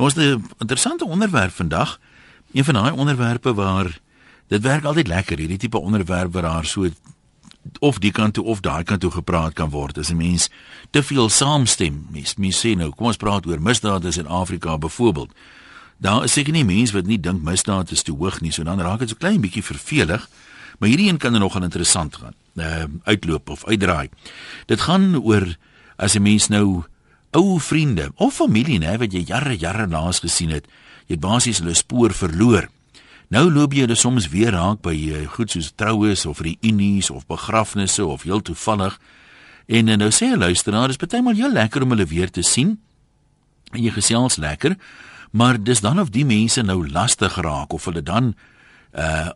Nou is 'n interessante onderwerp vandag. Een van daai onderwerpe waar dit werk altyd lekker, hierdie tipe onderwerp waar daar so of die kant toe of daai kant toe gepraat kan word. As 'n mens te veel saamstem, mens, mens sê nou, kom ons praat oor misdade in Afrika byvoorbeeld. Daar is seker nie mense wat nie dink misdaad is te hoog nie, so dan raak dit so klein bietjie vervelig. Maar hierdie een kan dan nogal interessant gaan. Ehm uh, uitloop of uitdraai. Dit gaan oor as 'n mens nou ou vriende of familie nê wat jy jare jare laas gesien het, jy het basies hulle spoor verloor. Nou loop jy hulle soms weer raak by uh, goed soos troues of reunies of begrafnisse of heel toevallig. En uh, nou sê 'n luisteraar, dis baie maal heel lekker om hulle weer te sien. En jy gesels lekker, maar dis dan of die mense nou lastig raak of hulle dan uh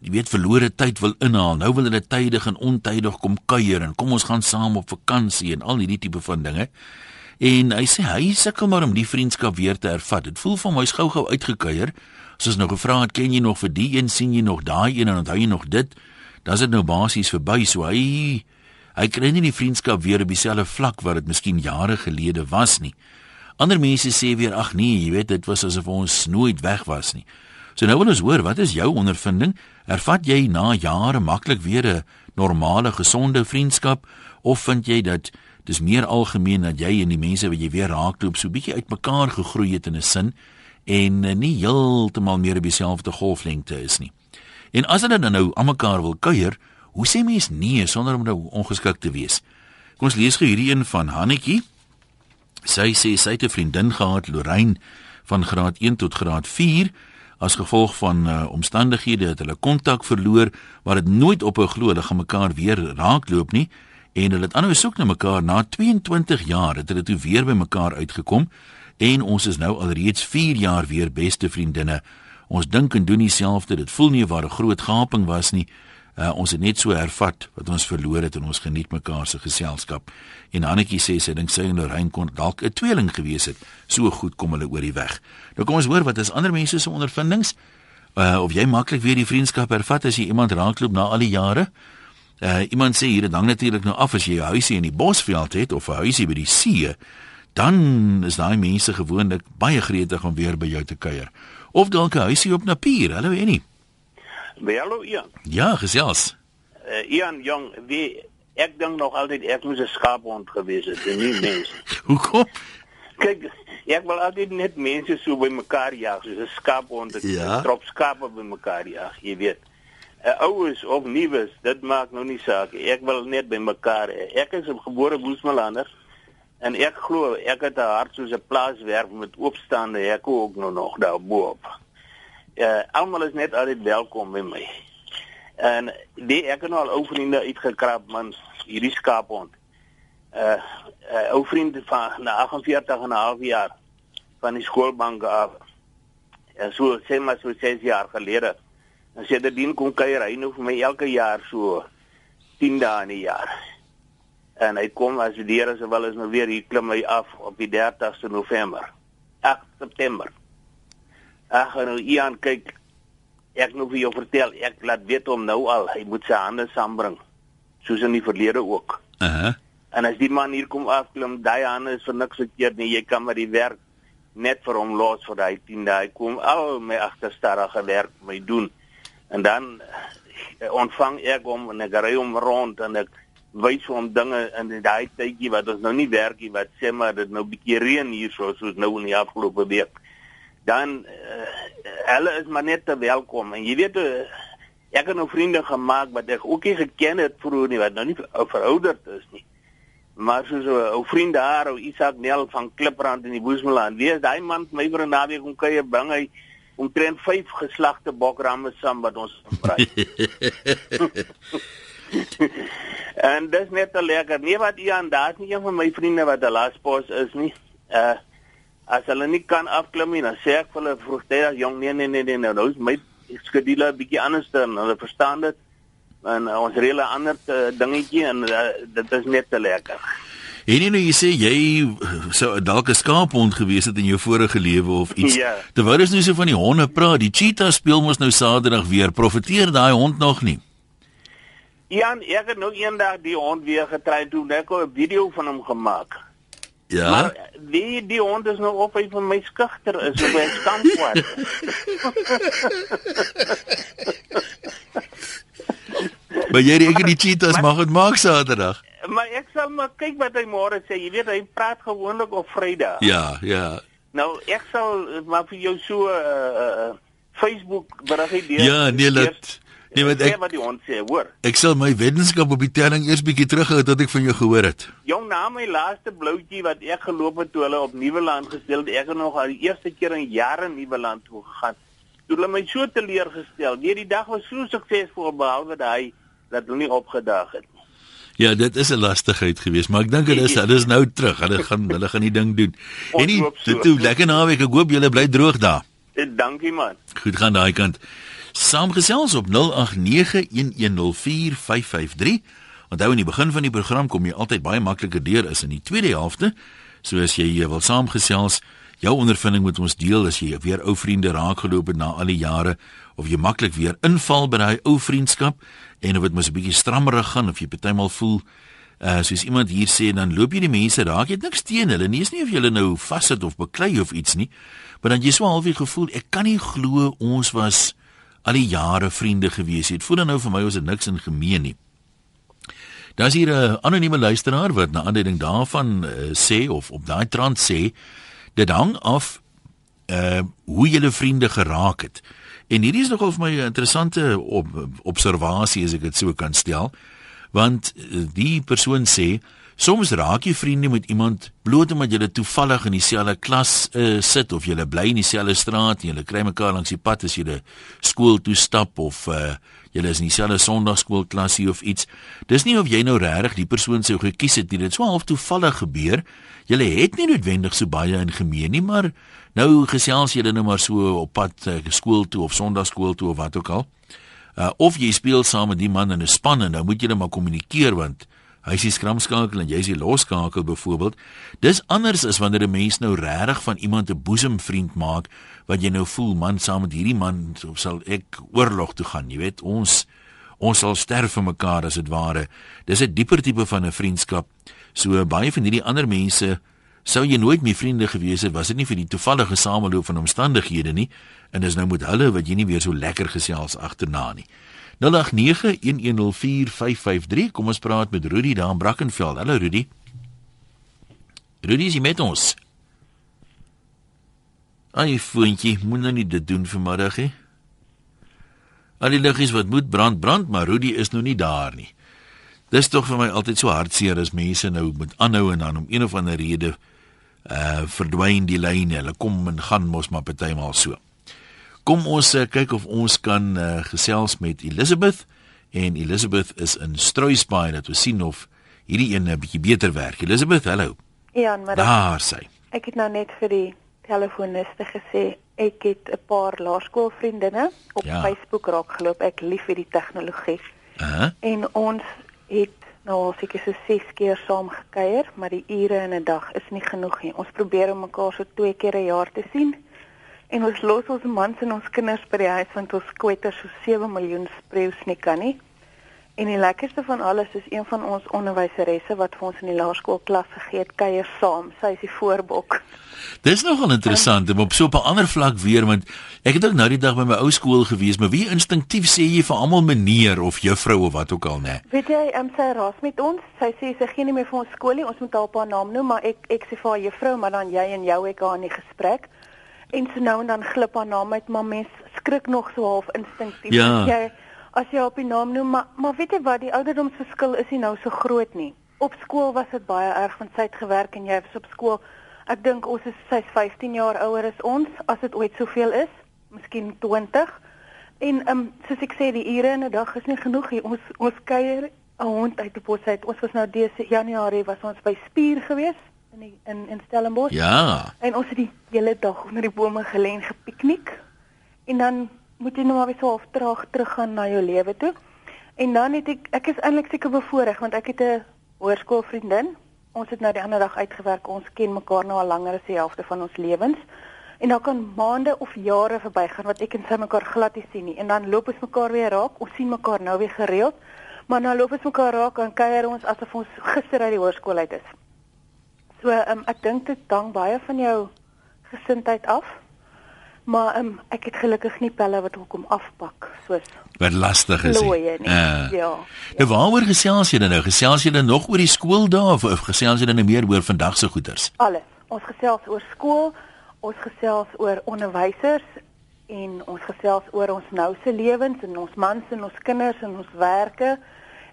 jy weet verlore tyd wil inhaal. Nou wil hulle tydig en ontydig kom kuier en kom ons gaan saam op vakansie en al hierdie tipe van dinge. En hy sê hy sukkel maar om die vriendskap weer te hervat. Dit voel vir my hy's gou-gou uitgekuier. Soos nou gevra het, ken jy nog vir die een, sien jy nog daai een en onthou jy nog dit? Dan's dit nou basies verby. So hy hy kry nie die vriendskap weer op dieselfde vlak wat dit miskien jare gelede was nie. Ander mense sê weer ag nee, jy weet dit was asof ons nooit weg was nie. So nou wil ons hoor, wat is jou ondervinding? Ervat jy na jare maklik weer 'n normale, gesonde vriendskap of vind jy dat dis meer algemeen dat jy en die mense wat jy weer raakloop so bietjie uitmekaar gegroei het in 'n sin en eh, nie heeltemal meer op dieselfde golflengte is nie. En as hulle dan nou aan mekaar wil kuier, hoe sê mens nee sonder om nou ongeskik te wees? Kom ons lees gou hierdie een van Hannetjie. Sy sê sy het 'n vriendin gehad, Lorraine, van graad 1 tot graad 4 as gevolg van uh, omstandighede het hulle kontak verloor, maar dit nooit op 'n glo hulle gaan mekaar weer raakloop nie en hulle het aanhou soek na mekaar na 22 jaar het hulle toe weer by mekaar uitgekom en ons is nou alreeds 4 jaar weer beste vriendinne. Ons dink en doen dieselfde. Dit voel nie waar 'n groot gaping was nie. Uh, ons het net so hervat wat ons verloor het en ons geniet mekaar se geselskap. En Annetjie sê sy dink sy en Lorraine kon dalk 'n tweeling gewees het. So goed kom hulle oor die weg. Nou kom ons hoor wat is ander mense se ondervindings? Uh, of jy maklik weer die vriendskap hervat as jy iemand raakloop na al die jare? Uh iemand sê hier, dit hang natuurlik nou af as jy 'n huisie in die Bosveld het of 'n huisie by die see, dan is daai mense gewoonlik baie gretig om weer by jou te kuier. Of dalk 'n huisie op Napier, hallo Annie. Hallo Ian. Ja, gesels. Uh, Ian jong, wie ek dink nog altyd ek moes 'n skaaphond gewees het, nie mens. Hoekom? Kyk, ek wil altyd net mense so by mekaar jag, soos 'n skaaphond, 'n ja? trop skaape by mekaar jag, jy weet. 'n uh, oues of nuus, dit maak nou nie saak. Ek wil net by mekaar. Ek is 'n gebore Boesmalander en ek glo ek het 'n hart soos 'n plaaswerk met oopstaande hekke ook nou nog daar bo-op. Uh, almal is net altyd welkom by my. En die ek het nou al ou vriende uitgekrap man hierdie skaaphond. Uh, uh ou vriende van na 48 en 'n half jaar van die skoolbank af. En so sê maar so 6 jaar gelede En sê dit dien kom kuier hy nou vir my elke jaar so 10 dae in die jaar. En hy kom as die Here se wil is nou weer hier klim hy af op die 30ste November. 8 September. Ag nou Ian kyk ek nou vir jou vertel, ek laat weet hom nou al, hy moet sy hande saambring. Soos in die verlede ook. Uh -huh. En as die man hier kom afklim, daai hande is vir niks verkeerd nie. Jy kan maar die werk net vir hom los vir daai 10 dae. Hy kom al my agterstarrige werk my doen en dan uh, ontvang ek hom en ek ry hom rond en ek wys hom dinge in daai tydjie wat ons nou nie werk nie wat sê maar dit nou bietjie reën hier so soos nou in die afgelope week. Dan uh, hulle is maar net te welkom. En jy weet uh, ek het nou vriende gemaak wat ek ook nie geken het vroeër nie wat nou nie verouderd is nie. Maar soos 'n ou vriend daar ou Isak Nel van Kliprand in die Boesmanland is daai man my vir 'n naweek kom kuier bring hy omtrent 5 geslagte bokramme saam wat ons gebruik. en dis net te lekker. Nee wat Ian, daar's nie een van my vriende wat 'n laspos is nie. Uh as hulle nie kan afklim nie, dan sê ek vir hulle vroegtydig jong nee nee nee nee nou, nou is my skedule 'n bietjie anders dan hulle verstaan dit. En uh, ons reële ander uh, dingetjie en uh, dit is net te lekker. En jy nou jy sê jy sou dalk 'n skaaphond gewees het in jou vorige lewe of iets. Ja. Terwyl ons nou so van die honde praat, die cheetah speel mos nou Saterdag weer. Profiteer daai hond nog nie? Jan, ek het nou eendag die hond weer getry toe net 'n video van hom gemaak. Ja. Maar die die hond is nou op hy van my skugter is op hy skankwaad. maar jy reken die cheetahs mag dit maak Saterdag. Maar ek sal maar kyk wat hy môre sê. Jy weet hy praat gewoonlik op Vrydag. Ja, ja. Nou ek sal maar vir jou so 'n uh, uh, Facebook berig deur. Ja, nee, laat Nee, wat ek wat die hond sê, hoor. Ek sal my wetenskap op die telling eers bietjie terughou tot ek van jou gehoor het. Jong, na my laaste bloutjie wat ek geloop het toe hulle op Nieuweland gesteel het, ek het nog al die eerste keer in jare Nieuweland toe gegaan. Toe hulle my so teleurgestel. Nee, die dag was so suksesvol behalwe hy dat hulle nie opgedaag het nie. Ja, dit is 'n lastigheid geweest, maar ek dink dit is hulle is nou terug. Hulle gaan hulle gaan die ding doen. En die so. toe lekker naweek. Ek hoop julle bly droog daar. Eh, dankie man. Goed gaan daai kant. Saamgesels op 0891104553. Onthou in die begin van die program kom jy altyd baie makliker deur as in die tweede helfte. So as jy wil saamgesels, jou ondervinding met ons deel as jy weer ou vriende raakgeloop het na al die jare of jy maklik weer inval by daai ou vriendskap en of dit mos 'n bietjie strammerig gaan of jy partymal voel uh soos iemand hier sê dan loop jy die mense raak jy het niks teen hulle nie is nie of jy hulle nou vassit of beklei of iets nie maar dan jy swaar halfie gevoel ek kan nie glo ons was al die jare vriende gewees het. Voel dan nou vir my ons het niks in gemeen nie. Daar's hier 'n anonieme luisteraar wat na aanleiding daarvan uh, sê of op daai trant sê dit hang af uh hoe julle vriende geraak het. En hierdie is nogal vir my 'n interessante op, observasie as ek dit so kan stel. Want uh, die persoon sê Soms raak jy vriende met iemand bloot omdat julle toevallig in dieselfde klas uh, sit of julle bly in dieselfde straat en julle kry mekaar langs die pad as julle skool toe stap of uh, julle is in dieselfde sonndagskoolklasie of iets. Dis nie of jy nou regtig die persoon sou gekies het nie. Dit sou half toevallig gebeur. Julle het nie noodwendig so baie in gemeen nie, maar nou gesels julle nou maar so op pad uh, skool toe of sonndagskool toe of wat ook al. Uh, of jy speel saam met die man in 'n span en nou moet julle maar kommunikeer want hy is die skramskakel en jy is die losskakel byvoorbeeld. Dis anders as wanneer 'n mens nou regtig van iemand 'n boesemvriend maak wat jy nou voel man saam met hierdie man sal ek oorlog toe gaan, jy weet, ons ons sal sterf vir mekaar as dit ware. Dis 'n dieper tipe van 'n vriendskap. So baie van hierdie ander mense sou jy nooit meer vriende gewees het was dit nie vir die toevallige sameloop van omstandighede nie en dis nou met hulle wat jy nie weer so lekker gesels agterna nie. 0891104553. Kom ons praat met Rudy daar in Brackenfell. Hallo Rudy. Rudy, jy met ons? Ai, vriendjie, moet nou nie dit doen vanmiddag nie. Al die liggies wat moet brand, brand, maar Rudy is nou nie daar nie. Dis tog vir my altyd so hartseer as mense nou moet aanhou en dan om een of ander rede uh verdwyn die lyne. Hulle kom en gaan mos maar partymal so. Kom ons uh, kyk of ons kan uh, gesels met Elizabeth en Elizabeth is in Struisbaai dat ons sien of hierdie een 'n bietjie beter werk. Elizabeth, hallo. Ja, maar daar sê. Ek het nou net vir die telefoniste gesê ek het 'n paar laerskoolvriendinne op ja. Facebook raak geloop. Ek lief vir die tegnologie. Uh -huh. En ons het nou al seker so 6 keer saam gekuier, maar die ure in 'n dag is nie genoeg nie. Ons probeer om mekaar so 2 keer 'n jaar te sien En ons los ons mans en ons kinders by die huis want ons kwetter so 7 miljoen spreeus nie kan nie. En die lekkerste van alles is een van ons onderwyseresse wat vir ons in die laerskool klas gegee het kuier saam. Sy is die voorbok. Dis nogal interessant, maar op so 'n ander vlak weer want ek het ook nou die dag by my ou skool gewees, maar wie instinktief sê jy vir almal meneer of juffrou of wat ook al, né? Weet jy, um, sy raas met ons. Sy sê sy gee nie meer vir ons skool nie. Ons moet haar op haar naam noem, maar ek ek sê vir haar juffrou, maar dan jy en jou ek haar in die gesprek en so nou en dan glip haar naam uit maar mens skrik nog so half instinktief. Ja. as jy as jy op die naam noem maar maar weet jy wat die ouderdomsverskil is nie nou so groot nie. Op skool was dit baie erg want sy het gewerk en jy was op skool. Ek dink ons is sy's 15 jaar ouer as ons as dit ooit soveel is miskien 20 en um, soos ek sê die ure in 'n dag is nie genoeg nie. Ons ons kuier 'n hond uit die bos uit. Ons was nou dese Januarie was ons by Spier geweest in die, in in Stellenbosch. Ja. En ons het die hele dag onder die bome gelê en gepiknik. En dan moet jy nou maar weer so half terug teruggaan na jou lewe toe. En dan het ek ek is eintlik seker bevoorreg want ek het 'n hoërskoolvriendin. Ons het nou die ander dag uitgewerk. Ons ken mekaar nou al langer as die helfte van ons lewens. En dan kan maande of jare verbygaan wat ek en sy mekaar glad nie sien nie. En dan loop ons mekaar weer raak. Ons sien mekaar nou weer gereeld. Maar nou loop ons mekaar raak en kuier ons asof ons gister uit die hoërskool uit is. So um, ek dink dit hang baie van jou gesindheid af. Maar um, ek het gelukkig nie pelle wat hoekom afpak soos wat lastig is. Looie, nie. Uh, ja. Nou waaroor gesels julle nou? Gesels julle nog oor die skooldae of, of gesels julle nou meer oor vandag se goeters? Alles. Ons gesels oor skool, ons gesels oor onderwysers en ons gesels oor ons nou se lewens en ons mans en ons kinders en ons werke.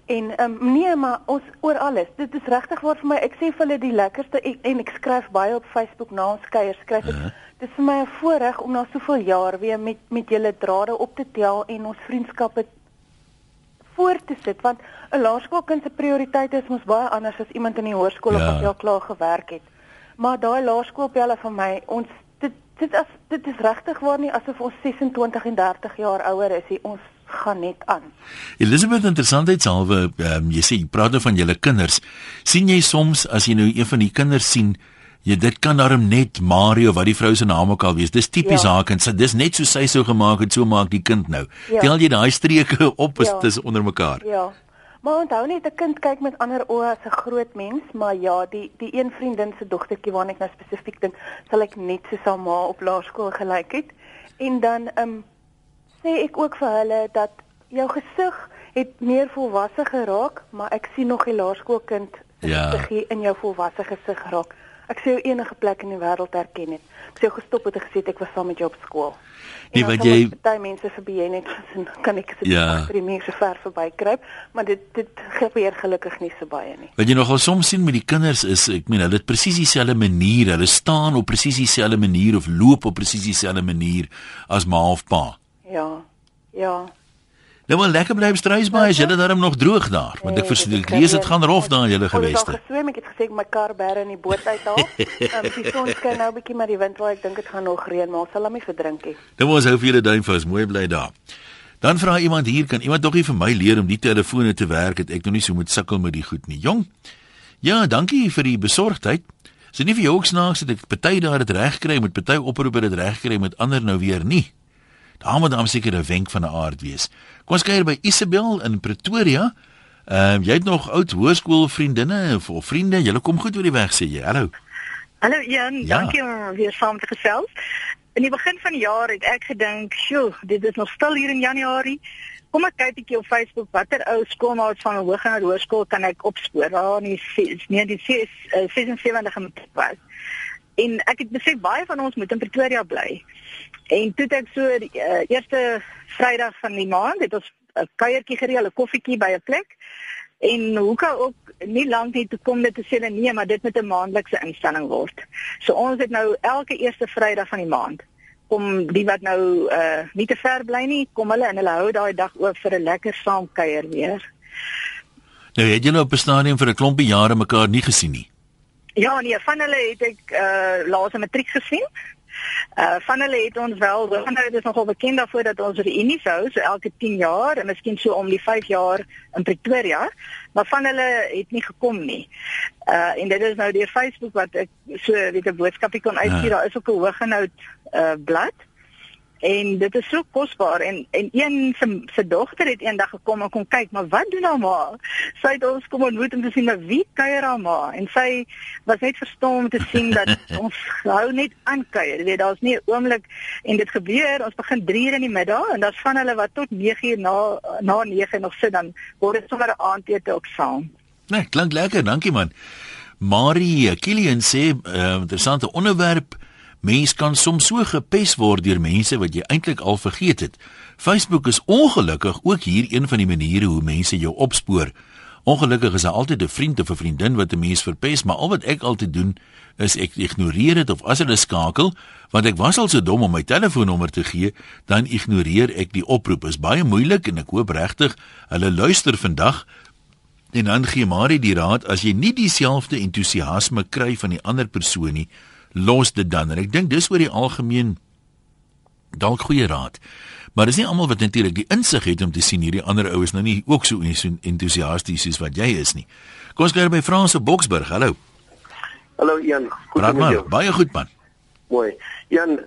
En um, nee, maar ons oor alles. Dit is regtig waar vir my. Ek sê vir hulle die lekkerste ek, en ek skryf baie op Facebook na ons kuier. Skryf ek. Uh -huh. Dit is vir my 'n voorreg om na soveel jaar weer met met julle drade op te tel en ons vriendskappe voort te sit want 'n laerskoolkind se prioriteite is mos baie anders as iemand in die hoërskool ja. of wat al klaar gewerk het. Maar daai laerskoolpelle vir my, ons dit dit as dit is regtig waar nie asof ons 26 en 30 jaar ouer is. Ons gaan net aan. Elizabeth interessantheidshalwe, um, jy sê jy praat nou van julle kinders. sien jy soms as jy nou een van die kinders sien, jy dit kan daarom net Mario wat die vrou se naam ook al wees. Dis tipies ja. haar kind. Dis net so sy sou gemaak het, so maak die kind nou. Ja. Tel jy daai streke op is ja. dis onder mekaar. Ja. Maar onthou net 'n kind kyk met ander oë as 'n groot mens, maar ja, die die een vriendin se dogtertjie waarna ek nou spesifiek dink, sal ek net so sa ma op laerskool gelyk het. En dan ehm um, sê ek ook vir hulle dat jou gesig het meer volwasse geraak, maar ek sien nog die laerskoolkind se ja. gesig in jou volwasse gesig raak. Ek sê enige plek in die wêreld herken het. Ek sê gestop het en gesê ek was saam met jou op skool. Nee, wat jy baie mense verby net gesien kan ek se ja. drie mense ver verby kruip, maar dit dit gebeur gelukkig nie so baie nie. Wat jy nogal soms sien met die kinders is, ek meen hulle het presies dieselfde manier, hulle staan op presies dieselfde manier of loop op presies dieselfde manier as ma of pa. Ja. Ja. Nou maar lekker bly struis baie, is julle daarom nog droog daar? Want ek verstaan, ek lees dit gaan rof daar julle gewees het. Ek het geswem, ek het gesê my kar bære in die boot uithaal. Ehm die son skyn nou 'n bietjie maar die wind waai, ek dink dit gaan nog reën, maar ons sal hom nie verdrink nie. Nou ons hou vir julle duim vas, mooi bly daar. Dan vra iemand hier, kan iemand tog nie vir my leer om die telefone te werk het ek nog nie so moet sukkel met die goed nie. Jong. Ja, dankie vir die besorgdheid. Is dit nie vir jou ook snaaks dat ek party daar dit reg kry met party oproepe dit reg kry met ander nou weer nie? Daar moet dan seker 'n wenk van 'n aard wees. Kom ons kyk by Isabel in Pretoria. Ehm uh, jy het nog oud hoërskoolvriendinne of, of vriende? Julle kom goed oor die weg sê jy. Hallo. Hallo Jan, ja. dankie om weer saam te gesels. In die begin van die jaar het ek gedink, "Sjoe, dit is nog stil hier in Januarie. Kom ek kyk bietjie op Facebook watter ou skoolmaats van hoër hoërskool kan ek opspoor." Daar in die nee, die 76 in Pretoria. En ek het besef baie van ons moet in Pretoria bly. En toe ek so die uh, eerste Vrydag van die maand het ons 'n kuiertjie gereël, 'n koffietjie by 'n plek. En hoeka ook nie lank nie toe kom dit te sê nee, maar dit moet 'n maandelikse instelling word. So ons het nou elke eerste Vrydag van die maand kom die wat nou uh nie te ver bly nie, kom hulle en hulle hou daai dag oop vir 'n lekker saam kuier weer. Nou het julle op 'n stadium vir 'n klompie jare mekaar nie gesien nie. Ja, nee, van hulle het ek uh laas in matriek gesien. Uh van hulle het ons wel, van hulle is nogal bekend daarvoor dat ons reunies hou so elke 10 jaar en miskien so om die 5 jaar in Pretoria, maar van hulle het nie gekom nie. Uh en dit is nou deur Facebook wat ek so weet 'n boodskapie kon uitstuur, ja. daar is ook 'n hoëgenoud uh blad en dit is so kosbaar en en een se se dogter het eendag gekom en kom kyk maar wat doen haar ma? Sy het ons kom ontmoet om te sien maar wie kuier haar ma? En sy was net verstom om te sien dat ons hou net aan kuier. Jy weet daar's nie 'n oomblik en dit gebeur ons begin 3 uur in die middag en daar's van hulle wat tot 9 uur na na 9 nog sit dan word dit sommer 'n aandete ook saam. Nee klink lekker dankie man. Marie Kilian sê uh, interessante onderwerp Mens kan soms so gepes word deur mense wat jy eintlik al vergeet het. Facebook is ongelukkig ook hier een van die maniere hoe mense jou opspoor. Ongelukkig is daar altyd 'n vriend of 'n vriendin wat 'n mens verpes, maar al wat ek altyd doen is ek ignoreer dit of as hulle skakel, want ek was al so dom om my telefoonnommer te gee, dan ignoreer ek die oproep. Is baie moeilik en ek hoop regtig hulle luister vandag. En dan gee Marie die raad as jy nie dieselfde entoesiasme kry van die ander persoon nie, los dit dan. En ek dink dis oor die algemeen dalk goeie raad. Maar dis nie almal wat natuurlik die insig het om te sien hierdie ander oues nou nie ook so entoesiasties soos wat jy is nie. Kom ons kyk by Frans op Boksburg. Hallo. Hallo Jan. Goed met jou. Baie goed man. Mooi. Jan,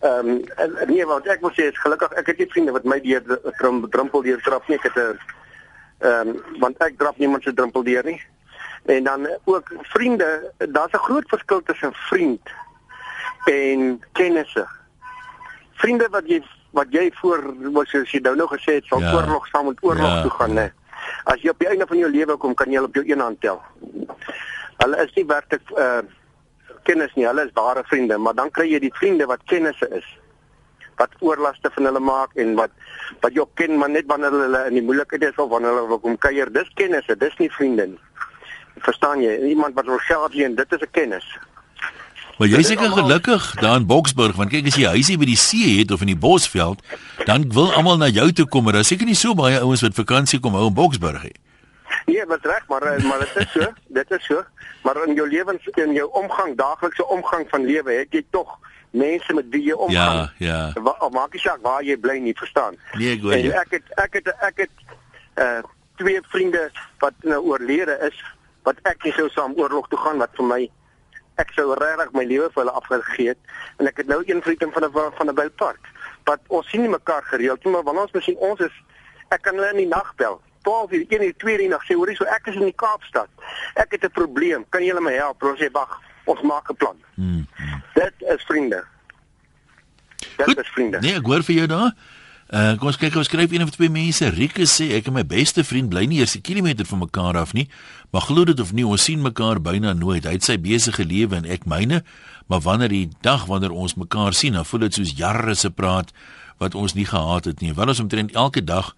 ehm um, nee, wat ek moet sê is gelukkig ek het nie vriende wat my deur drempel deur trap nie. Ek het 'n ehm um, want ek drap niemand se drempel deur nie. En dan ook vriende, daar's 'n groot verskil tussen vriend en kennisse. Vriende wat jy wat jy voor wat soos jy nou nou gesê het, sal ja. oorlog saam met oorlog ja. toe gaan, né? As jy op die einde van jou lewe kom, kan jy op jou een hand tel. Hulle is nie werklik uh kennis nie, hulle is ware vriende, maar dan kry jy die vriende wat kennisse is wat oorlaste van hulle maak en wat wat jy ken maar net wanneer hulle in die moeilikheid is of wanneer hulle wil kom kuier, dis kennisse, dis nie vriende nie. Verstaan jy? Iemand wat wil self sien, dit is 'n kennis. Maar jy is seker gelukkig daar in Boksburg want kyk as jy huisie by die see het of in die Bosveld, dan wil almal na jou toe kom, maar daar seker nie so baie ouens wat vakansie kom hou in Boksburg nie. Nee, wat reg, maar eh, maar dit is so, dit is so. Maar in jou lewens in jou omgang, daaglikse omgang van lewe, het jy tog mense met wie jy omgaan. Ja, ja. Waar maak jy saak waar jy bly nie, verstaan? Nee, ek jou. Ek het ek het ek het uh twee vriende wat nou oorlede is wat ek nie sou saam oorlog toe gaan wat vir my ek sou regtig my lewe vir hulle afgegee het en ek het nou een vriend van 'n van 'n Belpark. Wat ons sien nie mekaar gereeld nie, maar wanneer ons misschien ons is ek kan hulle in die nag bel. 12 uur, 1 uur, 2 uur in die nag sê hoorie so ek is in die Kaapstad. Ek het 'n probleem. Kan jy my help? Ons sê wag, ons maak 'n plan. Hmm. Dit is vriende. Dit Goed. is vriende. Nee, ek hoor vir jou daar. Uh kom ons kyk, ons skryf een of twee mense. Rieke sê ek en my beste vriend bly nie eers 'n kilometer van mekaar af nie, maar glo dit of nie, ons sien mekaar byna nooit. Hy het sy besige lewe en ek myne, maar wanneer die dag wanneer ons mekaar sien, dan voel dit soos jare se praat wat ons nie gehad het nie. Want ons omtrent elke dag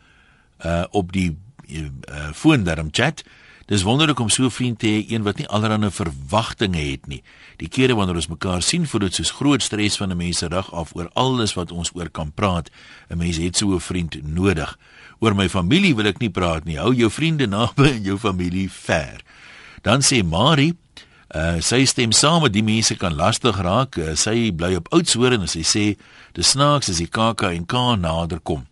uh op die uh foon daarom chat. Dis wonderlik om so 'n vriend te hê, een wat nie allerlei verwagtinge het nie. Die kere wanneer ons mekaar sien, voel dit soos groot stres van 'n mens se rug af oor alles wat ons oor kan praat. 'n Mens het so 'n vriend nodig. Oor my familie wil ek nie praat nie. Hou jou vriende naby en jou familie ver. Dan sê Marie, uh, sy stem saam met die mense kan lastig raak. Uh, sy bly op Oudtshoorn en sy sê dis snaaks as die KAK en K nader kom.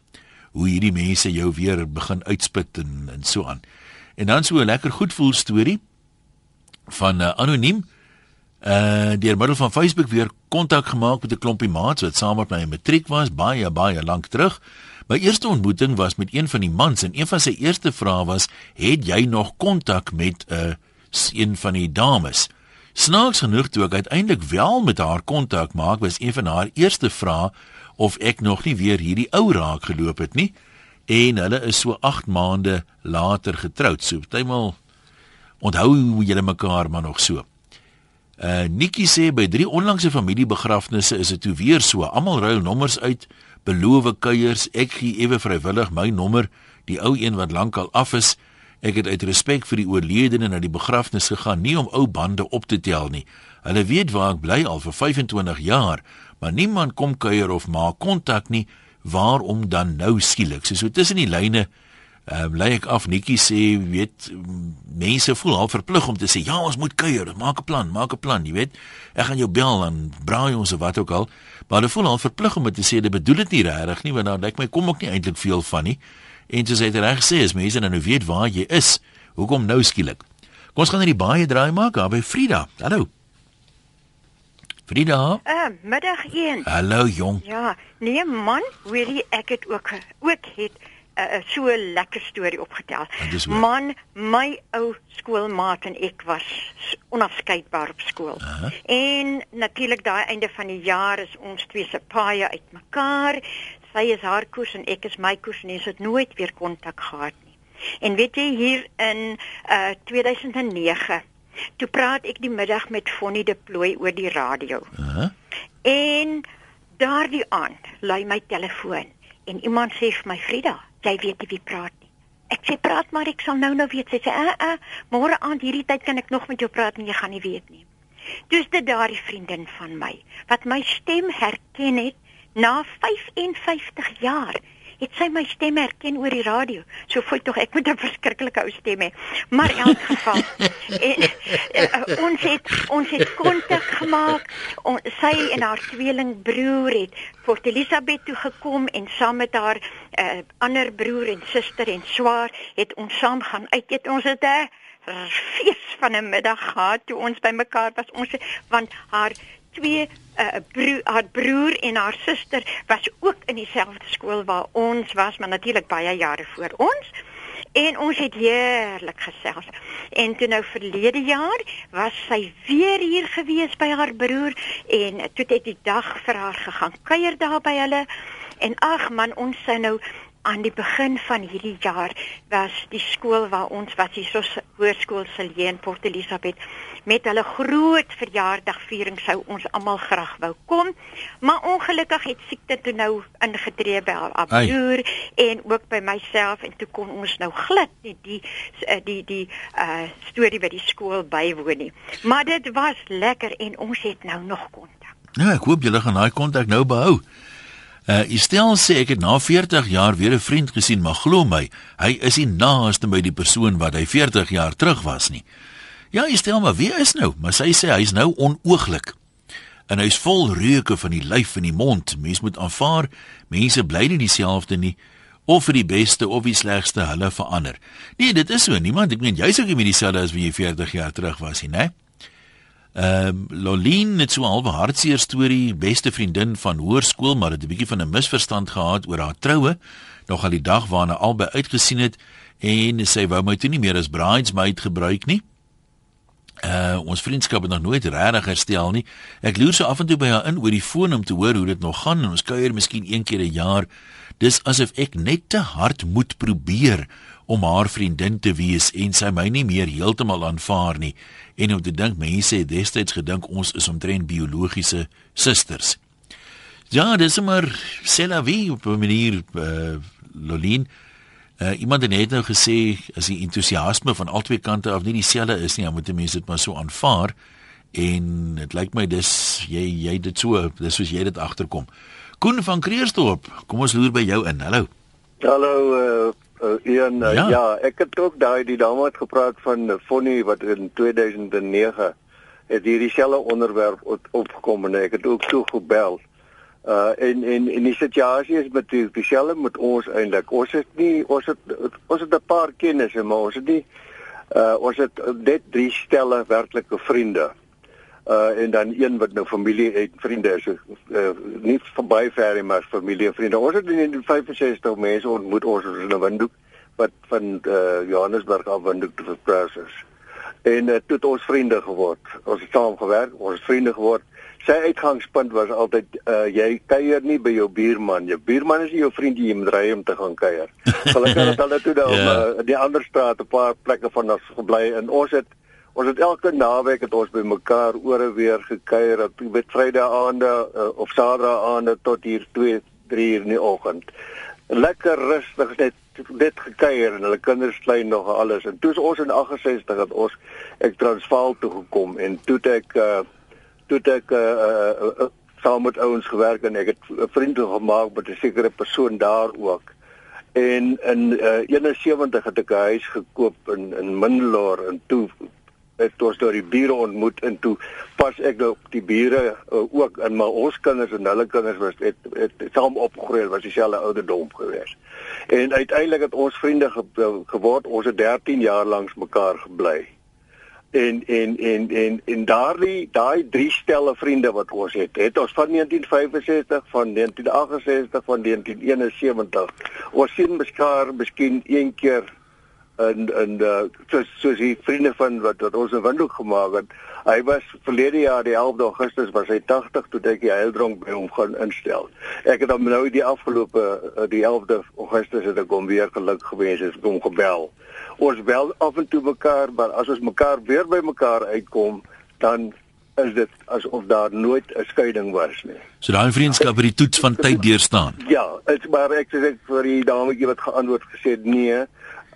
Hoe hierdie mense jou weer begin uitspit en en so aan. En dan so 'n lekker goed voel storie van uh, anoniem uh deur middel van Facebook weer kontak gemaak met 'n klompie maats wat saam met my in matriek was baie baie lank terug. My eerste ontmoeting was met een van die mans en een van sy eerste vrae was: "Het jy nog kontak met 'n uh, een van die dames?" Snaaks genoeg toe ek uiteindelik wel met haar kontak maak, was een van haar eerste vrae of ek nog nie weer hierdie ou raak geloop het nie en hulle is so 8 maande later getroud. So partymal onthou julle mekaar maar nog so. Uh Nikki sê by drie onlangse familiebegrafnisse is dit toe weer so. Almal ruil nommers uit, belowe kuiers, ek gee ewe vrywillig my nommer, die ou een wat lankal af is. Ek het uit respek vir die oorledene na die begrafnis gegaan, nie om ou bande op te tel nie. Hulle weet waar ek bly al vir 25 jaar, maar niemand kom kuier of maak kontak nie waarom dan nou skielik? So, so tussen die lyne ehm um, lê ek af Nikki sê, weet mense voel al verplig om te sê ja, ons moet kuier, maak 'n plan, maak 'n plan, jy weet. Ek gaan jou bel en braai ons of wat ook al. Maar hulle voel al verplig om te sê dit bedoel dit nie regtig nie, want dan lyk my kom ook nie eintlik veel van nie. En soos hy reg sê, as mense nou weet waar jy is, hoekom nou skielik? Kom ons gaan net die baie draai maak daar by Frida. Hallo. Frida. Uh, middag 1. Hallo jong. Ja, nee man, hoorie ek het ook ook het 'n uh, so 'n lekker storie opgetel. Man, my ou skoolmaat en ek was onafskeidbaar op skool. Uh -huh. En natuurlik daai einde van die jaar is ons twee se paaie uitmekaar. Sy is haar koers en ek is my koers en ons het nooit weer kontak gehad nie. En weet jy hier in uh 2009 Toe praat ek die middag met Fonnie Deploy oor die radio. Uh -huh. En daardie aand lui my telefoon en iemand sê vir my Frida, jy weet nie wie praat nie. Ek sê praat maar ek sal nou nou weet. Sy sê, "Ag, uh, uh, môre aand hierdie tyd kan ek nog met jou praat en jy gaan nie weet nie." Dis dit daardie vriendin van my wat my stem herken het na 55 jaar het sy my stem herken oor die radio. So voel tog ek moet 'n verskriklike ou stem hê. Maar in elk geval en, uh, ons het ons het kontak gemaak. On, sy en haar tweelingbroer het Port Elizabeth toe gekom en saam met haar uh, ander broer en suster en swaar het ons saam gaan uit eet. Ons het 'n fees van 'n middag gehad toe ons bymekaar was. Ons want haar twee uh, broer haar broer en haar suster was ook in dieselfde skool waar ons was, maar natuurlik baie jare voor ons. en ons het heerlik gesels. En toe nou verlede jaar was sy weer hier gewees by haar broer en toe het die dag vir haar gegaan kuier daar by hulle en ag man ons sy nou aan die begin van hierdie jaar was die skool waar ons was hier so hoërskool Silje in Port Elizabeth met hulle groot verjaardagviering sou ons almal graag wou kom. Maar ongelukkig het siekte toe nou ingetree by haar broer en ook by myself en toe kon ons nou glad nie die die die, die uh storie by die skool bywoon nie. Maar dit was lekker en ons het nou nog kontak. Ja, ek hoop julle gaan daai kontak nou behou. Uh Estel sê ek het na 40 jaar weer 'n vriend gesien, maar glo my, hy is nie naaste by die persoon wat hy 40 jaar terug was nie. Ja, Estel, maar wie is nou? Maar sy sê hy's nou onooglik. En hy's vol reuke van die lyf en die mond. Mens moet aanvaar, mense bly nie dieselfde nie of vir die beste of die slegste hulle verander. Nee, dit is so. Niemand, ek meen jy's ook nie meer dieselfde as wie jy 40 jaar terug was nie, né? Ehm um, Lolien het so 'n halwe hartseer storie, beste vriendin van hoërskool, maar het 'n bietjie van 'n misverstand gehad oor haar troue, nog al die dag waarna albei uitgesien het en sy wou my toe nie meer as bridesmaid gebruik nie. Uh ons vriendskap het nog nooit regtig herstel nie. Ek loer so af en toe by haar in oor die foon om te hoor hoe dit nog gaan en ons kuier miskien een keer 'n jaar. Dis asof ek net te hard moet probeer om haar vriendin te wees en sy my nie meer heeltemal aanvaar nie en om te dink mense het destyds gedink ons is omtrent biologiese susters. Ja, dis maar sela wie op 'n manier uh, Lolien uh, iemand het nou gesê as die entoesiasme van albei kante af nie dieselfde is nie, dan moet mense dit maar so aanvaar en dit lyk my dis jy jy dit so dis soos jy dit agterkom. Koen van Kreersdorp, kom ons loer by jou in. Hallo. Hallo uh uh, een uh, ja. ja, ek het ook daai die dame het gepraat van Fonnie wat in 2009 het hierdie selfe onderwerp op, opgekom en ek het ook toe gebel. Uh en en en die situasie is met die dieselfde met ons eintlik. Ons het nie ons het ons het 'n paar kennisse, maar ons het nie uh ons het net drie stelle werklike vriende uh en dan een wat nou familie en vriende is uh, nie verby ver nie maar familie en vriende. Ons het in 65 mense ontmoet ons in 'n windhoek wat van uh Johannesburg af windhoek te verplaas is. En uh, toe het ons vriende geword. Ons het saam gewerk ons het vriende geword. Sy uitgangspunt was altyd uh jy kuier nie by jou buurman. Jou buurman is nie jou vriend jy moet ry om te gaan kuier. Gelukkig het hulle toe dan yeah. uh, die ander straat 'n paar plekke van ons gebly en ons het Ons het elke naweek het ons by mekaar ore weer gekuier op met Vrydag aande uh, of Saterdag aande tot hier 2, 3 uur in die oggend. Lekker rustig net net gekuier en hulle kinders klein nog alles. En toe ons in 68 het ons ek Transvaal toe gekom en toe ek uh, toe ek uh, uh, uh, saam met ouens gewerk en ek het 'n vriend gemaak met 'n sekere persoon daar ook. En in uh, 71 het ek 'n huis gekoop in in Mindelaar en toe het ons deur die bure ontmoet en toe pas ek nou op die bure uh, ook in maar ons kinders en hulle kinders was het, het, het saam opgegroei was dieselfde ouderdom gewees. En uiteindelik het ons vriende ge, geword. Ons het 13 jaar lank mekaar gebly. En en en en en daardie daai drie stelle vriende wat ons het, het ons van 1965, van 1968, van 1971. Ons sien mekaar miskien een keer en en uh, soos soos die vriende van wat wat ons 'n windhoek gemaak het. Hy was verlede jaar die 11de Augustus was hy 80 toe ek die heildronk by hom gaan instel. Ek het hom nou die afgelope uh, die 11de Augustus het ek hom weer geluk gewees het om gebel. Ons bel af en toe mekaar, maar as ons mekaar weer by mekaar uitkom, dan is dit asof daar nooit 'n skeiding was nie. So daai vriendskap het die toets van tyd deurstaan. Ja, dit maar ek sê vir die dametjie wat geantwoord gesê het nee.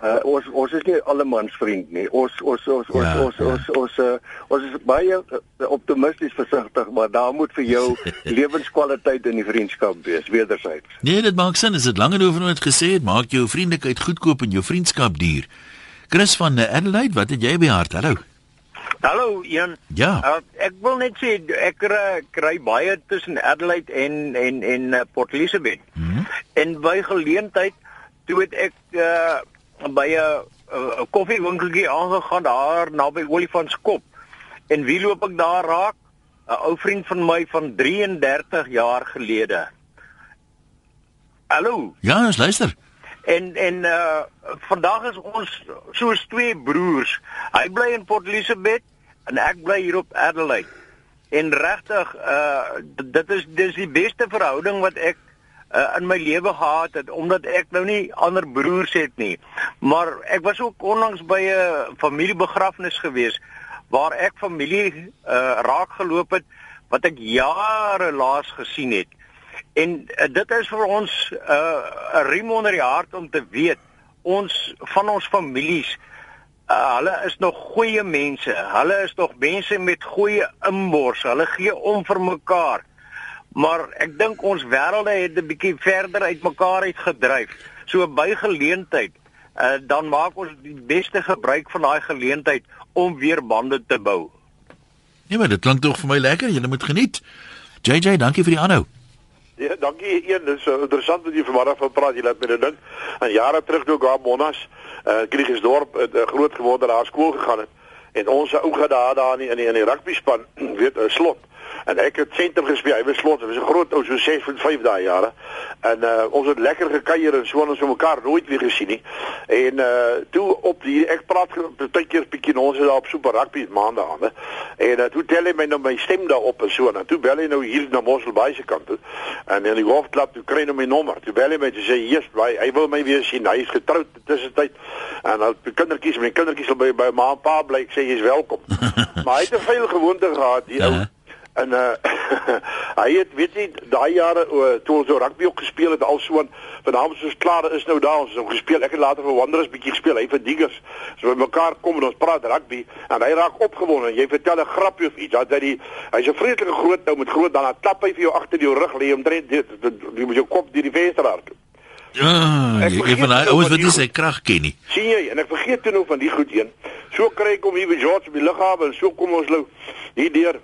Uh, ons ons is nie allemans vriend nie. Ons ons ons ons ja, ons, ja. ons ons uh, ons is baie uh, optimisties versigtig, maar daar moet vir jou lewenskwaliteit in die vriendskap wees wederzijds. Nee, dit maak sin. Is dit langer oor wat gesê het, maak jou vriendelikheid goedkoop en jou vriendskap duur. Chris van Adelaide, wat het jy by hart? Hallo. Hallo Ian. Ja. Uh, ek wil net sê ek kry, kry baie tussen Adelaide en en en uh, Port Elizabeth. Mm -hmm. En by geleentheid toe het ek uh, by 'n koffiewinkeltjie aangegaan daar naby Olifantskop. En wie loop ek daar raak? 'n Ou vriend van my van 33 jaar gelede. Hallo. Ja, ons luister. En en uh vandag is ons soos twee broers. Hy bly in Port Elizabeth en ek bly hier op Adelaide. En regtig uh dit is dis die beste verhouding wat ek uh, in my lewe gehad het omdat ek nou nie ander broers het nie. Maar ek was ook onlangs by 'n familiebegrafnis gewees waar ek familie uh, raak geloop het wat ek jare laas gesien het. En uh, dit is vir ons 'n uh, riem onder die hart om te weet ons van ons families uh, hulle is nog goeie mense. Hulle is nog mense met goeie inbors. Hulle gee om vir mekaar maar ek dink ons wêrelde het 'n bietjie verder uitmekaar uitgedryf. So by geleentheid, uh, dan maak ons die beste gebruik van daai geleentheid om weer bande te bou. Nee, maar dit klink tog vir my lekker. Jy moet geniet. JJ, dankie vir die aanhou. Ja, dankie een. Dis uh, interessant wat jy vanmôre van praat. Jy laat my dink aan jare terug toe ek daar Monnas, uh, eh, Kriegersdorp, 'n uh, groot geword daar skool gegaan het. En ons ou gade daar in die in die rugby span, weet 'n slot en ek het sentrum gespeel. Hy was slot. Hy was 'n groot ou so 6 van 5 daai jare. En uh ons het lekker gekuier en so ons het mekaar nooit weer gesien nie. En uh toe op die ek praat baie keer bietjie ons het daar op super rugby maandag aan. En uh, toe tel hy my nou my stem daar op en so en toe bel hy nou hier na Mosselbaai se kant toe. En in die golfklub toe kry hy nou my nommer. Toe bel hy my te sê yes, hy, hy wil my weer sien. Hy is getroud tussentyd. En al die kindertjies, my kindertjies sal by by ma en pa bly. Ek sê jy's welkom. maar hy het 'n veel gewoonte gehad, die ou. Uh -huh en uh hy het weet jy daai jare uh, toe ons so rugby ook gespeel het al so van vanavond soos klaar is nou daar ons het gespeel ek het later vir Wanderers bietjie gespeel hy vir Diggers so by mekaar kom en ons praat rugby en hy raak opgewonde jy vertel 'n grappie of iets dat hy die hy's 'n vreeslike groot ou met groot dan klap hy vir jou agter jou rug lê omtrent jy moet jou kop deur die venster hard Ja, ek van hy ouens wat nie sy krag ken nie. sien jy en ek vergeet toe nou van die goed een. So kry ek hom hier by George by Lughawe en so kom ons nou hier deur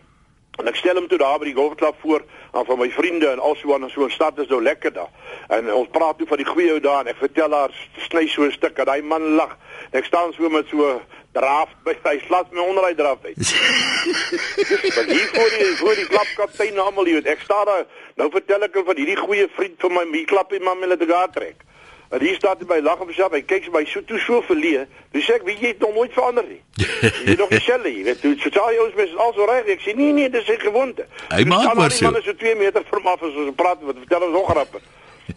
En ek stel hom toe daar by die golfklub voor aan van my vriende en alsoos en so 'n stad is nou lekker daar. En ons praat toe van die goeie ou daar en ek vertel haar sny so 'n stuk en daai man lag. Ek staan so met so draaf by hy slat my onder hy draaf uit. Maar hier voor die voor die klubkaptein almal hier, ek staan daar nou vertel ek hom van hierdie goeie vriend van my, my klapie man met 'n gaar trek. En hier staat hy by lag op self. Hy kyk sy my so toe so verlee. Dis ek, "Wie jy het nog nooit verander nie." jy nog dieselfde, jy weet, sê jy ons mes al so reg. Ek sê, "Nee, nee, dis 'n gewoonte." Hy maak maar so. Hy is so 2 meter van af as ons praat wat vertel ons nog grappe.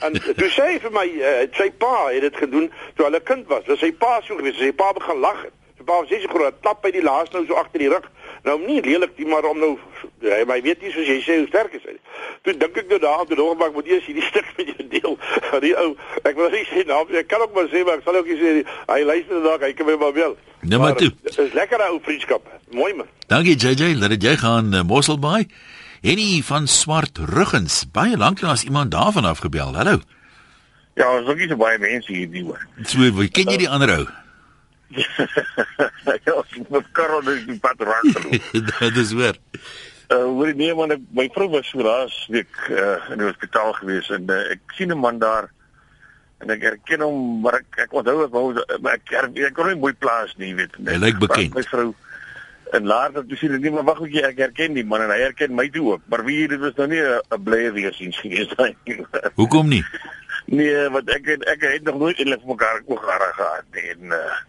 En toe sê hy vir my, uh, sy pa het dit gedoen toe hulle kind was. Dis sy pa so gewees. Sy pa begin lag. Sy pa was so groot, tap by die laaste nou so agter die rug. Nou nie lelik nie, maar om nou hy my weet nie soos jy sê hoe sterk is hy. Toe dink ek nou daaraan toe nog maar moet eers hierdie stuk met jou deel. Die ou, ek wil nie sê nou, ek kan ook maar sê maar ek sal ook sê hy luister dalk, hy kan my maar bel. Nee maar toe. Dis lekker ou vriendskap. Mooi man. Dankie JJ, laat dit jy gaan uh, Mosselbaai. Henny van Swart Ruggens. Baie lank lank as iemand daarvan afgebel. Hallo. Ja, ons is ook nie so baie mense hier nie hoor. So, ken jy die ander ou? ja, moet karre net die pad raak geloop. Dit is weer. Uh hoor nee man, ek, my vrou was so laas week uh in die hospitaal gewees en uh, ek sien 'n man daar en ek herken hom, maar ek ek onthou ek wou maar ek ek, ek kon nie mooi plaas nie, weet jy. Hy lyk bekend. My vrou en later toe sien ek nie maar wag ek ek herken die man en hy herken my toe ook, maar wie dit was nou nie 'n blye weer sien gewees nie. Hoekom nie? Nee, want ek het, ek het nog nooit eintlik mekaar oog gehad nie en uh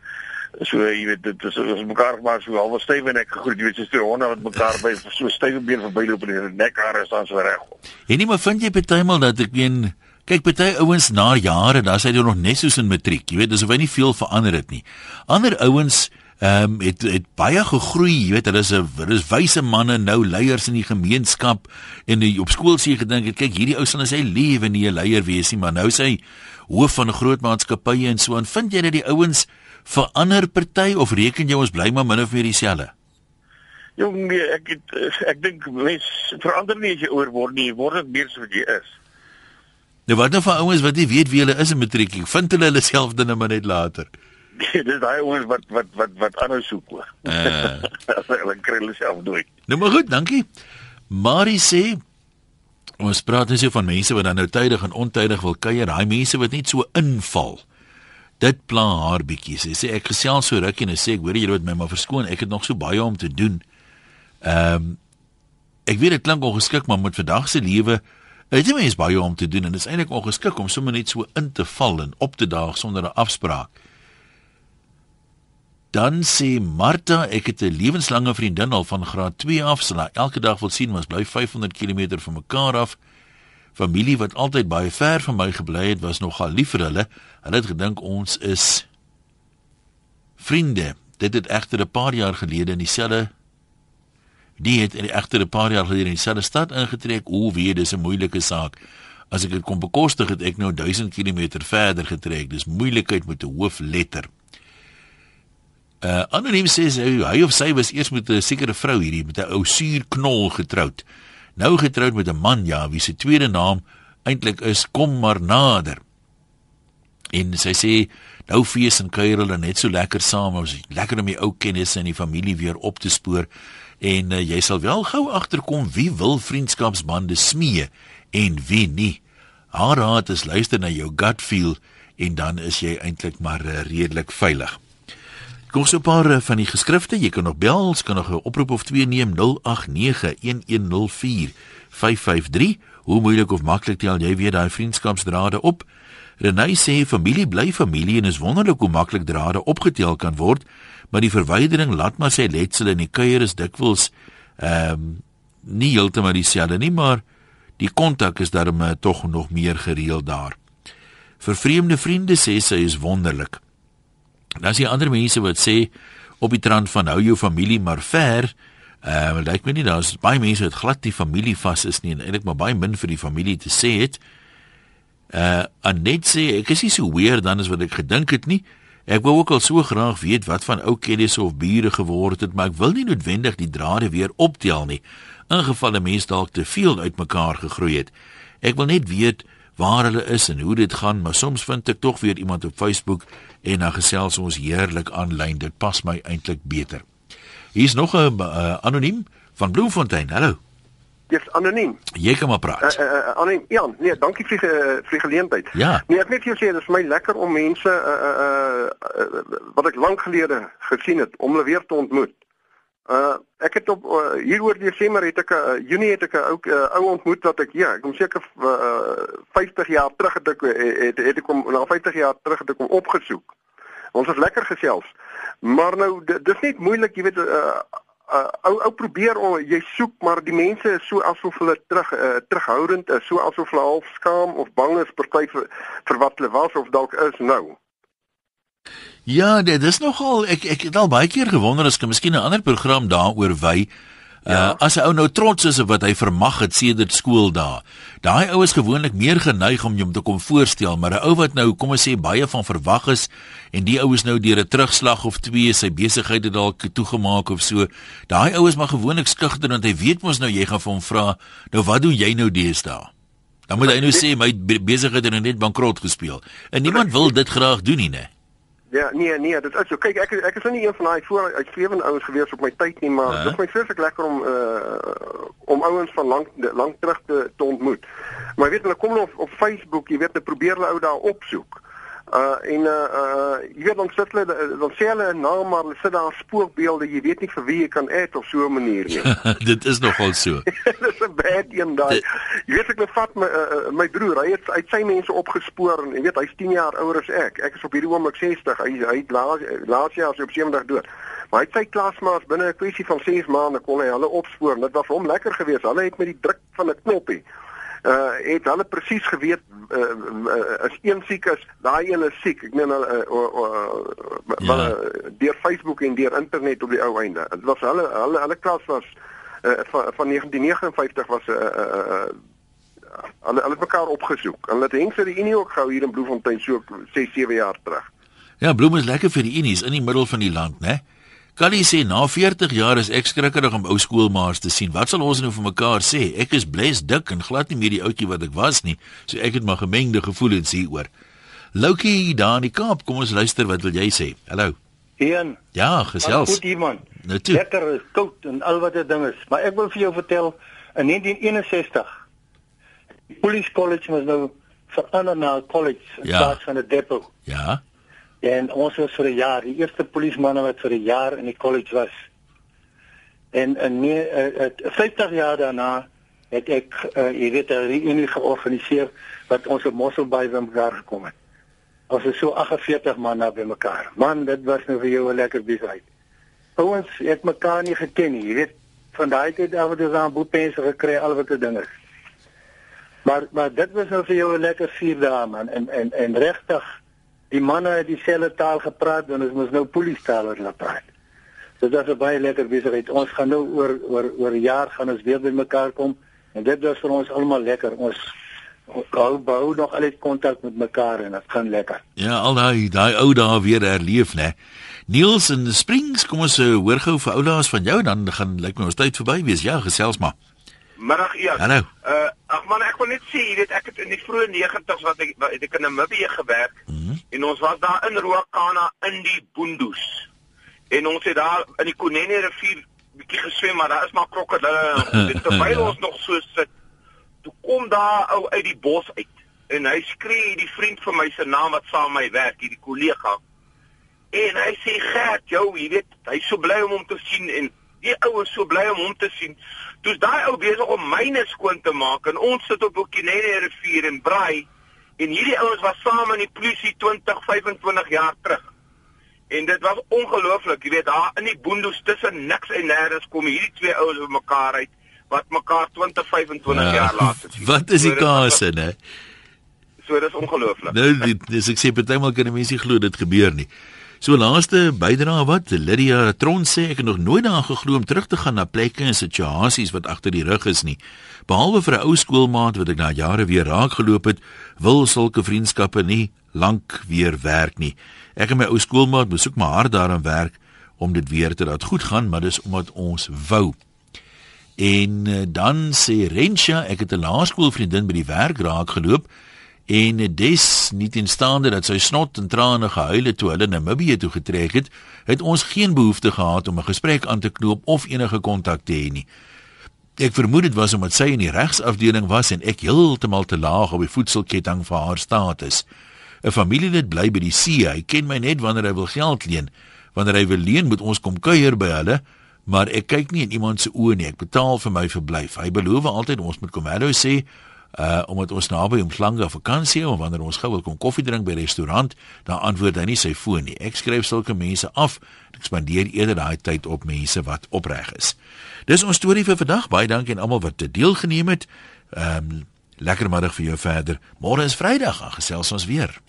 so jy weet dit is ons mekaar maar so half styf en ek gegroet jy weet so twee honde wat mekaar by so styf been verbyloop en die nekhare staan so reg. En nie maar vind jy partymal dat ek meen kyk party ouens na jare dan sê jy nog net soos in matriek jy weet asof hy nie veel verander het nie. Ander ouens ehm um, het het baie gegroei jy weet hulle is 'n hulle is wyse manne nou leiers in die gemeenskap en die, op skool sê jy gedink het kyk hierdie ou sal in sy lewe nie 'n leier wees nie maar nou sê hy hoof van groot maatskappye en so en vind jy dat die ouens verander party of reken jy ons bly maar min of meer dieselfde? Jong, nee, ek het, ek dink mense verander nie as jy ouer word nie, word net meer so wat jy is. Nou wat nou van ouens wat nie weet wie hulle is in matriek, vind hulle hulle self dan net net later. Nee, dis daai ouens wat wat wat wat aanhou soek hoor. Uh. hulle kry hulle self dood. Nou maar goed, dankie. Marie sê ons praat net so van mense wat dan nou tydig en ontydig wil kuier, daai mense wat net so inval dit pla haar bietjie. Sy sê ek gesels so rukkie en sê ek hoor jy moet my maar verskoon, ek het nog so baie om te doen. Ehm um, ek weet dit klink ongeskik, maar met vandag se lewe Dit is mens baie om te doen en dit is eintlik ongeskik om sommer net so in te val en op te daag sonder 'n afspraak. Dan sê Martha, ek het 'n lewenslange vriendin al van graad 2 af, sy so elke dag wil sien, ons bly 500 km van mekaar af. Familie wat altyd baie ver van my gebly het, was nogal lief vir hulle. Hulle het gedink ons is vriende. Dit het egter 'n paar jaar gelede in dieselfde die het in egter 'n paar jaar gelede in dieselfde stad ingetrek. O, weet, dis 'n moeilike saak. As ek dit kon bekostig, het ek nou 1000 km verder getrek. Dis moeilikheid met 'n hoofletter. Uh anoniem sê hy, hy of sy was eers met 'n sekere vrou hierdie met 'n ou suurknol getroud. Nou getroud met 'n man, ja, wie se tweede naam eintlik is Kom maar nader. En sy sê nou fees en kuier hulle net so lekker saam. Ons lekker om die ou kennisse in die familie weer op te spoor en uh, jy sal wel gou agterkom wie wil vriendskapsbande smee en wie nie. Haar raad is luister na jou gut feel en dan is jy eintlik maar uh, redelik veilig. Kom so 'n paar uh, van die geskrifte, jy kan nog bel, ons kan nog 'n oproep of twee neem 0891104553. Hoe moeilik of maklik tel jy weer daai vriendskapsdrade op? Renay sê familie bly familie en is wonderlik hoe maklik drade opgetel kan word maar die verwydering laat maar sy letsel in die kuier is dikwels ehm um, nie heeltemal dieselfde nie, maar die kontak is daarmee uh, tog nog meer gereeld daar. Vir vreemde vriende sê sy is wonderlik. Dan is daar ander mense wat sê op die trant van hou jou familie maar ver. Ehm uh, lyk my nie daar's baie mense wat glad die familie vas is nie en eintlik maar baie min vir die familie te sê het. Uh Anet sê ek is nie so weer dan as wat ek gedink het nie. Ek wou ook al so graag weet wat van ou kennis of bure geword het, maar ek wil nie noodwendig die drade weer optel nie. Ingevalle mense dalk te veel uitmekaar gegroei het. Ek wil net weet waar hulle is en hoe dit gaan, maar soms vind ek tog weer iemand op Facebook en dan gesels ons heerlik aanlyn. Dit pas my eintlik beter. Hier's nog 'n uh, anoniem van Bloemfontein. Hallo. Dis anoniem. Jy kan maar praat. Uh, uh, anoniem. Ja, nee, dankie vir vir die geleentheid. Ja. Nee, ek net vir jou sê, dit is vir my lekker om mense uh, uh, uh, wat ek lank gelede gesien het om hulle weer te ontmoet. Uh ek het op uh, hier oor Desember het ek 'n uh, Junie het ek 'n ou uh, ou ontmoet wat ek ja, ek kom seker uh, 50 jaar terug het ek het, het ek kom na 50 jaar terug het ek hom opgesoek. Ons het lekker gesels. Maar nou dis net moeilik, jy weet uh, uh, ou ou probeer om jy soek maar die mense is so asof hulle terug uh, terughoudend is so asof hulle half skaam of bang is party vir, vir wat hulle was of dalk is nou Ja, dit is nogal ek ek het al baie keer gewonder as ek miskien 'n ander program daaroor wy Ja. Uh, as 'n ou nou trots is op wat hy vermag het sedert skooldae. Daai ou is gewoonlik meer geneig om hom te kom voorstel, maar 'n ou wat nou kom ons sê baie van verwag is en die ou is nou deur 'n terugslag of twee sy besigheid het dalk toegemaak of so. Daai ou is maar gewoonlik skugter want hy weet mos nou jy gaan vir hom vra, nou wat doen jy nou deesdae? Dan moet hy nou sê my besigheid het net bankrot gespeel. En niemand wil dit graag doen nie, né? Ja, nee, nee, dit is so. Kyk, ek ek is nou nie een van daai voor uitskrewende ouens gewees op my tyd nie, maar dit is my vreeslik lekker om uh om ouens van lank lank terug te, te ontmoet. Maar weet hulle kom op op Facebook, jy weet, hulle probeer hulle ou daar opsoek. Uh en uh uh jy weet dan sit hulle dan sê hulle 'n naam maar hulle sit daar spookbeelde, jy weet nie vir wie jy kan add op so 'n manier nie. dit is nogal so. Dis 'n bad een daai. Jy weet ek het vat my uh, my broer, hy het uit sy mense opgespoor en jy weet hy's 10 jaar ouer as ek. Ek is op hierdie oomblik 60. Hy hy laas laas jaar op 70 dood. Maar hy het sy klasmaats binne 'n kwessie van 6 maande kon hy hulle opspoor. Dit was hom lekker geweest. Hulle het met die druk van 'n knoppie uh het hulle presies geweet uh, uh, as een siek is, daai een is siek. Ek meen hulle uh, uh, uh, ja. uh, deur Facebook en deur internet op die ou einde. Dit was hulle hulle hulle klas was uh, van, van 1959 was 'n uh, uh, uh, hulle hulle mekaar opgesoek. Hulle het vir die Unie ook gehou hier in Bloemfontein so 6 7 jaar terug. Ja, Bloem is lekker vir die Unies in die middel van die land, né? Callie sê na 40 jaar is ek skrikkerig om ou skoolmaats te sien. Wat sal ons nou vir mekaar sê? Ek is bles dik en glad nie meer die ouetjie wat ek was nie. So ek het maar gemengde gevoelens hieroor. Loukie daar in die Kaap, kom ons luister wat wil jy sê? Hallo. Een. Ja, gesels. Goed iemand. Nou Lekker koud en al wat dit ding is. Maar ek wil vir jou vertel in 1961 Police College was nou verander na college in ja. plaas van 'n depot. Ja. En ons was vir 'n jaar, die eerste polismanne wat vir 'n jaar in die college was. En in nee, uh, uh, 50 jaar daarna het ek uh, jy weet 'n reunie georganiseer wat ons op Mosselbaai bymekaar gekom het. Ons is so 48 man na bymekaar. Man, dit was nou vir jou 'n lekker besigheid. Ouens, ek mekaar nie geken nie. Jy weet van daai tyd af het ons aan boepense gekry al wat 'n ding is. Maar maar dit was nou vir jou 'n lekker vier dae man en en en regtig die manne het dieselfde taal gepraat en ons moes nou polistaal oor laat praat. Dit was 'n baie lekker besigheid. Ons gaan nou oor oor oor jaar gaan ons weer bymekaar kom en dit was vir ons almal lekker. Ons hou bou nog altyd kontak met mekaar en dit gaan lekker. Ja, al daai daai ou dae weer herleef, né? Niels in the Springs, kom ons uh, hoor gou vir oulaas van jou dan gaan lyk my ons tyd verby wees. Ja, gesels maar. Middag eers. Hallo. Uh ag man, ek wil net sê, jy weet ek het in die vroeë 90's wat ek wat ek in Namibië gewerk mm -hmm. en ons was daar in Ruakana in die Boondoes. En ons het daar in die Kunene rivier bietjie geswem, maar daar is maar krokodille en dit terwyl ja. ons nog so sit. Toe kom daar ou uit die bos uit en hy skree die vriend van my se naam wat saam my werk, hierdie kollega. En hy sê Gert, jou, jy weet, hy's so bly om hom te sien en die ou is so bly om hom te sien. Toe's daai ou besig om myne skoon te maak en ons sit op Okinene rivier en braai en hierdie ouens was saam in die polisie 20, 25 jaar terug. En dit was ongelooflik, jy weet, daar in die boondoes tussen niks en nêrens kom hierdie twee ouens op mekaar uit wat mekaar 20, 25 ja, jaar later sien. Wat is die kans in hè? So dis ongelooflik. Nou dis ek sê partymal kan mense glo dit gebeur nie. So laaste bydra wat Lydia Tron sê ek het nog nooit daaraan geglo om terug te gaan na plekke en situasies wat agter die rug is nie. Behalwe vir 'n ou skoolmaat wat ek na jare weer raak geloop het, wil sulke vriendskappe nie lank weer werk nie. Ek en my ou skoolmaat besoek maar hard daaraan werk om dit weer te laat goed gaan, maar dis omdat ons wou. En eh, dan sê Rensha, ek het 'n laerskoolvriendin by die werk raak geloop en des nie teenstaande dat sy snot en trane gehuil het toe hulle Namibië toe getrek het, het ons geen behoefte gehad om 'n gesprek aan te knoop of enige kontak te hê nie. Ek vermoed dit was omdat sy in die regsafdeling was en ek heeltemal te laag op die voedselketting vir haar status. 'n Familielid bly by die see, hy ken my net wanneer hy wil geld leen. Wanneer hy wil leen, moet ons kom kuier by hulle, maar ek kyk nie in iemand se oë nie. Ek betaal vir my verblyf. Hy beloof altyd ons moet kom hallo sê uh omdat ons naby hom slange vakansie of wanneer ons gou wil kom koffie drink by 'n restaurant, dan antwoord hy nie sy foon nie. Ek skryf sulke mense af. Ek spandeer eerder daai tyd op mense wat opreg is. Dis ons storie vir vandag. Baie dankie aan almal wat te deelgeneem het. Ehm um, lekker middag vir jou verder. Môre is Vrydag, gesels ons weer.